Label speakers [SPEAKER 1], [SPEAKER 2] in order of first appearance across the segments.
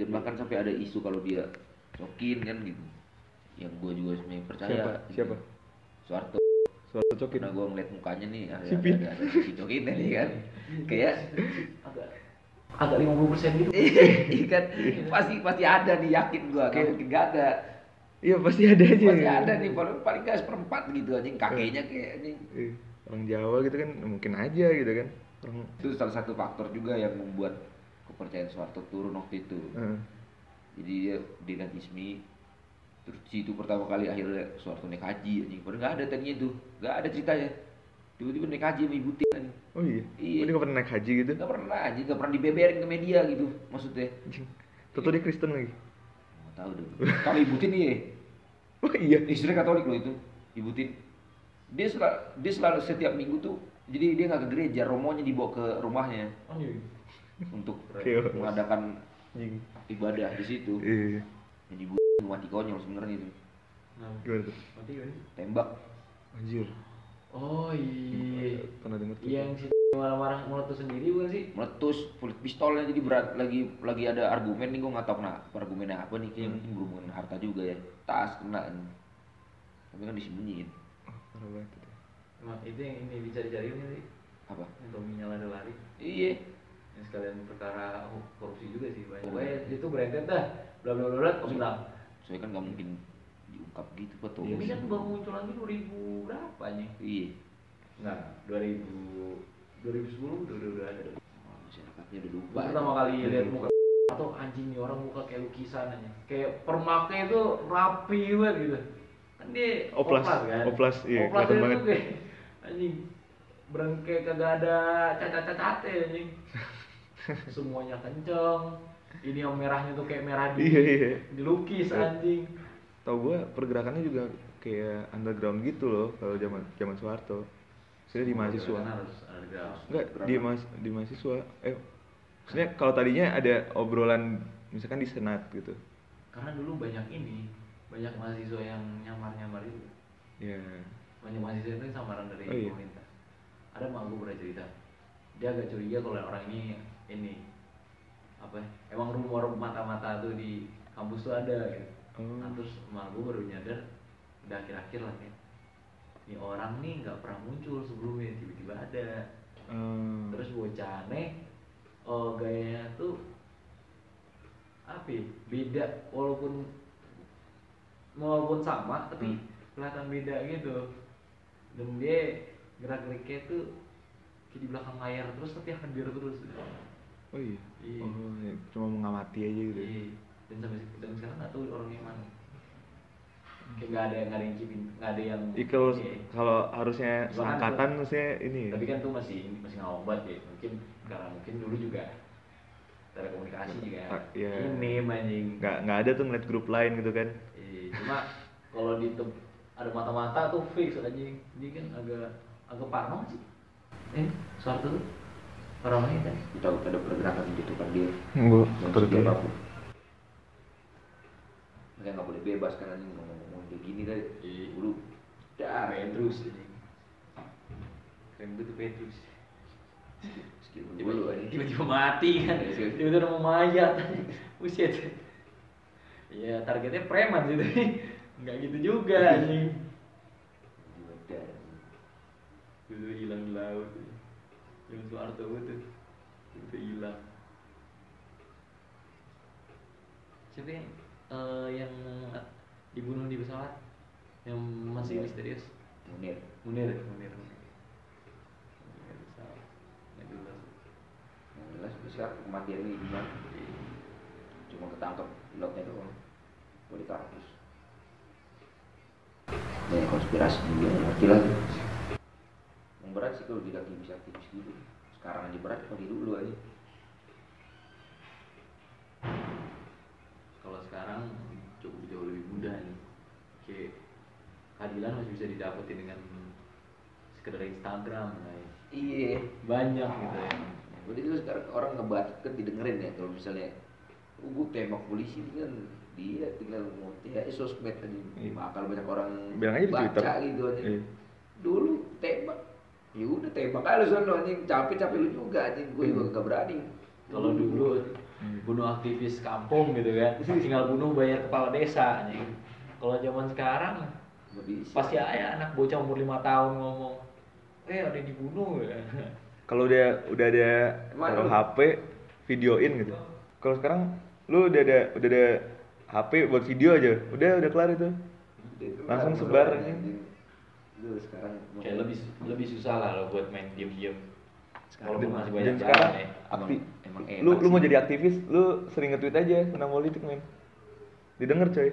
[SPEAKER 1] dan bahkan sampai ada isu kalau dia cokin kan gitu. Yang gue juga sebenarnya percaya
[SPEAKER 2] Siapa?
[SPEAKER 1] gitu.
[SPEAKER 2] Siapa?
[SPEAKER 1] Soeharto
[SPEAKER 2] Suara cokin.
[SPEAKER 1] karena gue ngeliat mukanya nih ada ada, ada, ada cokin nih kan. Kayak
[SPEAKER 3] agak agak 50% gitu.
[SPEAKER 1] Iya kan? Pasti pasti ada nih yakin gue kayak mungkin gak ada.
[SPEAKER 2] Iya pasti ada aja.
[SPEAKER 1] pasti ada nih paling paling gak seperempat gitu anjing. Kakeknya kayak anjing.
[SPEAKER 2] Eh, Orang Jawa gitu kan mungkin aja gitu kan. Orang
[SPEAKER 1] itu salah satu faktor juga yang membuat kepercayaan Soeharto turun waktu itu.
[SPEAKER 2] Eh,
[SPEAKER 1] jadi dia dengan Ismi terus situ pertama kali akhirnya Soeharto naik haji anjing. Padahal nggak ada tadinya itu nggak ada ceritanya. Tiba-tiba naik haji sama ibu Tin
[SPEAKER 2] Oh iya.
[SPEAKER 1] Iya.
[SPEAKER 2] Oh, dia nggak pernah naik haji gitu.
[SPEAKER 1] nggak pernah anjing. Nggak pernah dibeberin ke media gitu maksudnya.
[SPEAKER 2] Anjing. Tentu dia Kristen lagi.
[SPEAKER 1] nggak tahu deh. Kalau ibu Tin iya
[SPEAKER 2] Oh iya.
[SPEAKER 1] istri Katolik loh itu ibu Tin dia selalu dia selalu setiap minggu tuh jadi dia nggak ke gereja romonya dibawa ke rumahnya.
[SPEAKER 3] Oh iya
[SPEAKER 1] untuk
[SPEAKER 2] Oke.
[SPEAKER 1] mengadakan ibadah di situ.
[SPEAKER 2] Iya.
[SPEAKER 1] jadi ibu mati konyol sebenarnya itu.
[SPEAKER 3] Nah,
[SPEAKER 2] Gimana tuh?
[SPEAKER 3] mati sih?
[SPEAKER 1] tembak.
[SPEAKER 2] Anjir.
[SPEAKER 3] oh iya.
[SPEAKER 2] Pernah denger tuh.
[SPEAKER 3] yang si marah-marah meletus sendiri bukan sih?
[SPEAKER 1] Meletus kulit pistolnya jadi berat lagi lagi ada argumen nih gue nggak tahu kenapa argumennya apa nih kayaknya mungkin berhubungan harta juga ya. Tas kena tapi kan disembunyiin.
[SPEAKER 2] Oh, parah banget itu.
[SPEAKER 3] Emang itu yang ini dicari-cari ini sih?
[SPEAKER 1] Apa?
[SPEAKER 3] Yang Tommy nyala lari.
[SPEAKER 1] Iya
[SPEAKER 3] yang sekalian perkara korupsi juga sih banyak.
[SPEAKER 1] Oh.
[SPEAKER 3] pokoknya itu branded dah. Bla bla bla bla
[SPEAKER 1] soalnya kan nggak mungkin diungkap gitu pak tuh.
[SPEAKER 3] Ini kan baru muncul lagi 2000 berapa nih?
[SPEAKER 1] Iya.
[SPEAKER 3] Enggak 2000 2010 udah udah udah ada.
[SPEAKER 1] Oh, masyarakatnya udah lupa.
[SPEAKER 3] Pertama kali lihat muka atau anjing nih orang muka kayak lukisan aja. Kayak permaknya itu rapi banget gitu. Kan dia
[SPEAKER 2] Oplas,
[SPEAKER 3] kan?
[SPEAKER 2] oplas, iya,
[SPEAKER 3] oplas itu
[SPEAKER 2] banget.
[SPEAKER 3] kayak anjing berengke kagak ada cacat-cacatnya anjing semuanya kenceng ini yang merahnya tuh kayak merah di
[SPEAKER 2] Iya, iya.
[SPEAKER 3] dilukis anjing
[SPEAKER 2] Tahu gua pergerakannya juga kayak underground gitu loh kalau zaman zaman Soeharto. Saya di mahasiswa.
[SPEAKER 3] Harus underground
[SPEAKER 2] Enggak, di mas di mahasiswa. Eh, maksudnya kalau tadinya ada obrolan misalkan di senat gitu.
[SPEAKER 3] karena dulu banyak ini banyak mahasiswa yang nyamar-nyamar itu
[SPEAKER 2] Ya.
[SPEAKER 3] banyak mahasiswa itu samaran dari
[SPEAKER 2] Oh, iya.
[SPEAKER 3] pemerintah ada mak gue pernah cerita dia agak curiga kalau orang ini ini apa ya, emang rumor mata-mata tuh di kampus tuh ada gitu.
[SPEAKER 2] Oh.
[SPEAKER 3] nah, terus mak gue baru nyadar udah akhir-akhir lah ya ini orang nih nggak pernah muncul sebelumnya tiba-tiba ada.
[SPEAKER 2] Eh,
[SPEAKER 3] terus bocah aneh oh gayanya tuh apa ya, beda walaupun walaupun sama tapi
[SPEAKER 2] Hmm.
[SPEAKER 3] kelihatan beda gitu. Dan dia gerak geriknya tuh kayak di belakang layar terus tapi akan biar terus
[SPEAKER 2] oh iya.
[SPEAKER 3] Iya.
[SPEAKER 2] Oh, ya, cuma mengamati aja gitu.
[SPEAKER 3] Iya. dan sampai dan sekarang nggak tahu orangnya mana kayak nggak ada nggak ada yang cipin nggak ada yang
[SPEAKER 2] Jadi kalau
[SPEAKER 3] Iya.
[SPEAKER 2] kalau harusnya
[SPEAKER 3] Bahkan
[SPEAKER 2] seangkatan maksudnya ini ya.
[SPEAKER 3] tapi kan tuh masih masih nggak obat ya mungkin karena mungkin dulu juga telekomunikasi juga
[SPEAKER 2] Ah, iya.
[SPEAKER 3] ini anjing
[SPEAKER 2] nggak nggak ada tuh ngeliat grup lain gitu kan.
[SPEAKER 3] Iya, cuma kalau di tem- ada mata-mata tuh fix anjing ini kan agak agak parno sih eh Soeharto tuh orangnya kan?
[SPEAKER 1] Kita ada pergerakan gitu kan dia. Segi apa pun. Makanya nggak boleh bebas kan anjing. Ngomong-ngomong kayak gini kan
[SPEAKER 3] Iya.
[SPEAKER 1] dulu dah
[SPEAKER 3] Petrus anjing. Keren banget Petrus.
[SPEAKER 1] Meskipun
[SPEAKER 3] tiba
[SPEAKER 1] dulu anjing.
[SPEAKER 3] tiba-tiba mati kan.
[SPEAKER 1] Iya.
[SPEAKER 3] tiba-tiba udah mau mayat buset. Ya targetnya preman sih tapi nggak gitu juga anjing.
[SPEAKER 1] Tiba-tiba dah.
[SPEAKER 3] itu hilang di laut yang Soeharto itu itu hilang. Siapa yang eh, yang dibunuh di pesawat? Yang masih misterius?
[SPEAKER 1] Munir.
[SPEAKER 3] Munir. Munir. Munir Munir. Pesawat nggak jelas
[SPEAKER 1] yang jelas sampai sekarang kematian ini gimana? Cuma ketangkep pilotnya doang. Boleh kampus ya konspirasi juga ngerti lagi berat sih kalau tidak bisa aktivis gitu sekarang aja berat kalau dulu aja
[SPEAKER 3] kalau sekarang cukup jauh lebih mudah nih kayak keadilan masih bisa didapetin dengan sekedar Instagram lah ya.
[SPEAKER 1] iya
[SPEAKER 3] banyak gitu ya
[SPEAKER 1] Jadi itu sekarang orang ngebahas kan didengerin ya kalau misalnya oh, gue tembak polisi ini kan dia tinggal mau ya sosmed aja
[SPEAKER 2] Iya.
[SPEAKER 1] bakal banyak orang
[SPEAKER 2] Bilang aja di
[SPEAKER 1] baca
[SPEAKER 2] Twitter.
[SPEAKER 1] gitu aja
[SPEAKER 2] Iya.
[SPEAKER 1] dulu tembak ya udah tembak aja lu sono anjing capek capek lu juga anjing gue juga
[SPEAKER 2] Hmm.
[SPEAKER 1] gak berani
[SPEAKER 3] kalau dulu bunuh aktivis kampung gitu kan tinggal bunuh bayar kepala desa anjing kalau zaman sekarang pasti ada anak bocah umur lima tahun ngomong eh ada dibunuh ya
[SPEAKER 2] Kalau udah udah ada
[SPEAKER 1] lu-
[SPEAKER 2] HP videoin gitu. Kalau sekarang lu udah ada udah ada HP buat video aja, udah udah kelar itu. Langsung sebar,
[SPEAKER 1] anjing. Lu sekarang
[SPEAKER 3] kayak lebih lebih susah lah lo buat main diem diem walaupun masih banyak
[SPEAKER 2] sekarang
[SPEAKER 3] ya
[SPEAKER 2] aktif.
[SPEAKER 1] emang
[SPEAKER 2] lu
[SPEAKER 1] enak
[SPEAKER 2] lu mau jadi aktivis, lu sering nge-tweet aja tentang politik, men. Didengar, coy.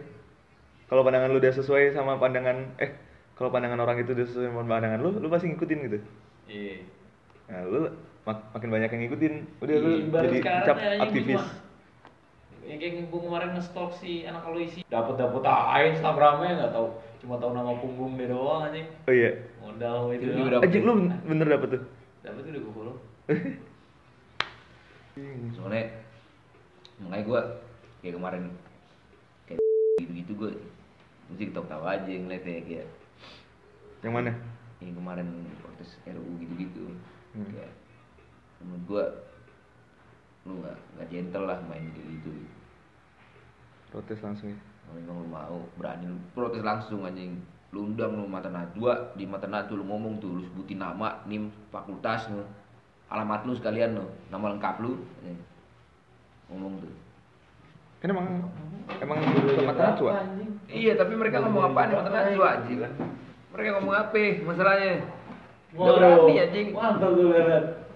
[SPEAKER 2] Kalau pandangan lu udah sesuai sama pandangan eh kalau pandangan orang itu udah sesuai sama pandangan lu, lu pasti ngikutin gitu.
[SPEAKER 3] iya
[SPEAKER 2] Nah, lu mak- makin banyak yang ngikutin, udah lu
[SPEAKER 3] Iya, baru
[SPEAKER 2] jadi
[SPEAKER 3] sekarang
[SPEAKER 2] cap aktivis.
[SPEAKER 3] cuma- yang kayak gue kemarin nge-stalk si anak aloisi dapat dapat ah instagramnya nggak tahu cuma tahu nama punggung dia doang anjing
[SPEAKER 2] Oh iya.
[SPEAKER 3] modal itu
[SPEAKER 1] juga
[SPEAKER 2] Anjing lu bener dapet tuh.
[SPEAKER 3] dapat udah gue follow
[SPEAKER 1] soalnya makanya gue kayak kemarin kayak gitu-gitu gue mesti ketawa-tawa aja ngeliatnya kayak
[SPEAKER 2] Yang mana?
[SPEAKER 1] yang kemarin protes RU gitu-gitu
[SPEAKER 2] Hmm.
[SPEAKER 1] kayak menurut gue lu nggak nggak gentle lah main kayak gitu
[SPEAKER 2] Protes langsung ya.
[SPEAKER 1] kalau memang lu mau berani lu protes langsung anjing lu undang lu mata najwa di mata najwa lu ngomong tuh lu sebutin nama nim fakultas lu alamat lu sekalian lu nama lengkap lu anjing. ngomong tuh
[SPEAKER 2] Kan emang emang tempat najwa.
[SPEAKER 1] Iya, tapi mereka ngomong apaan di mata Najwa anjing? Mereka ngomong apa masalahnya? Udah berani anjing.
[SPEAKER 3] mantap lihat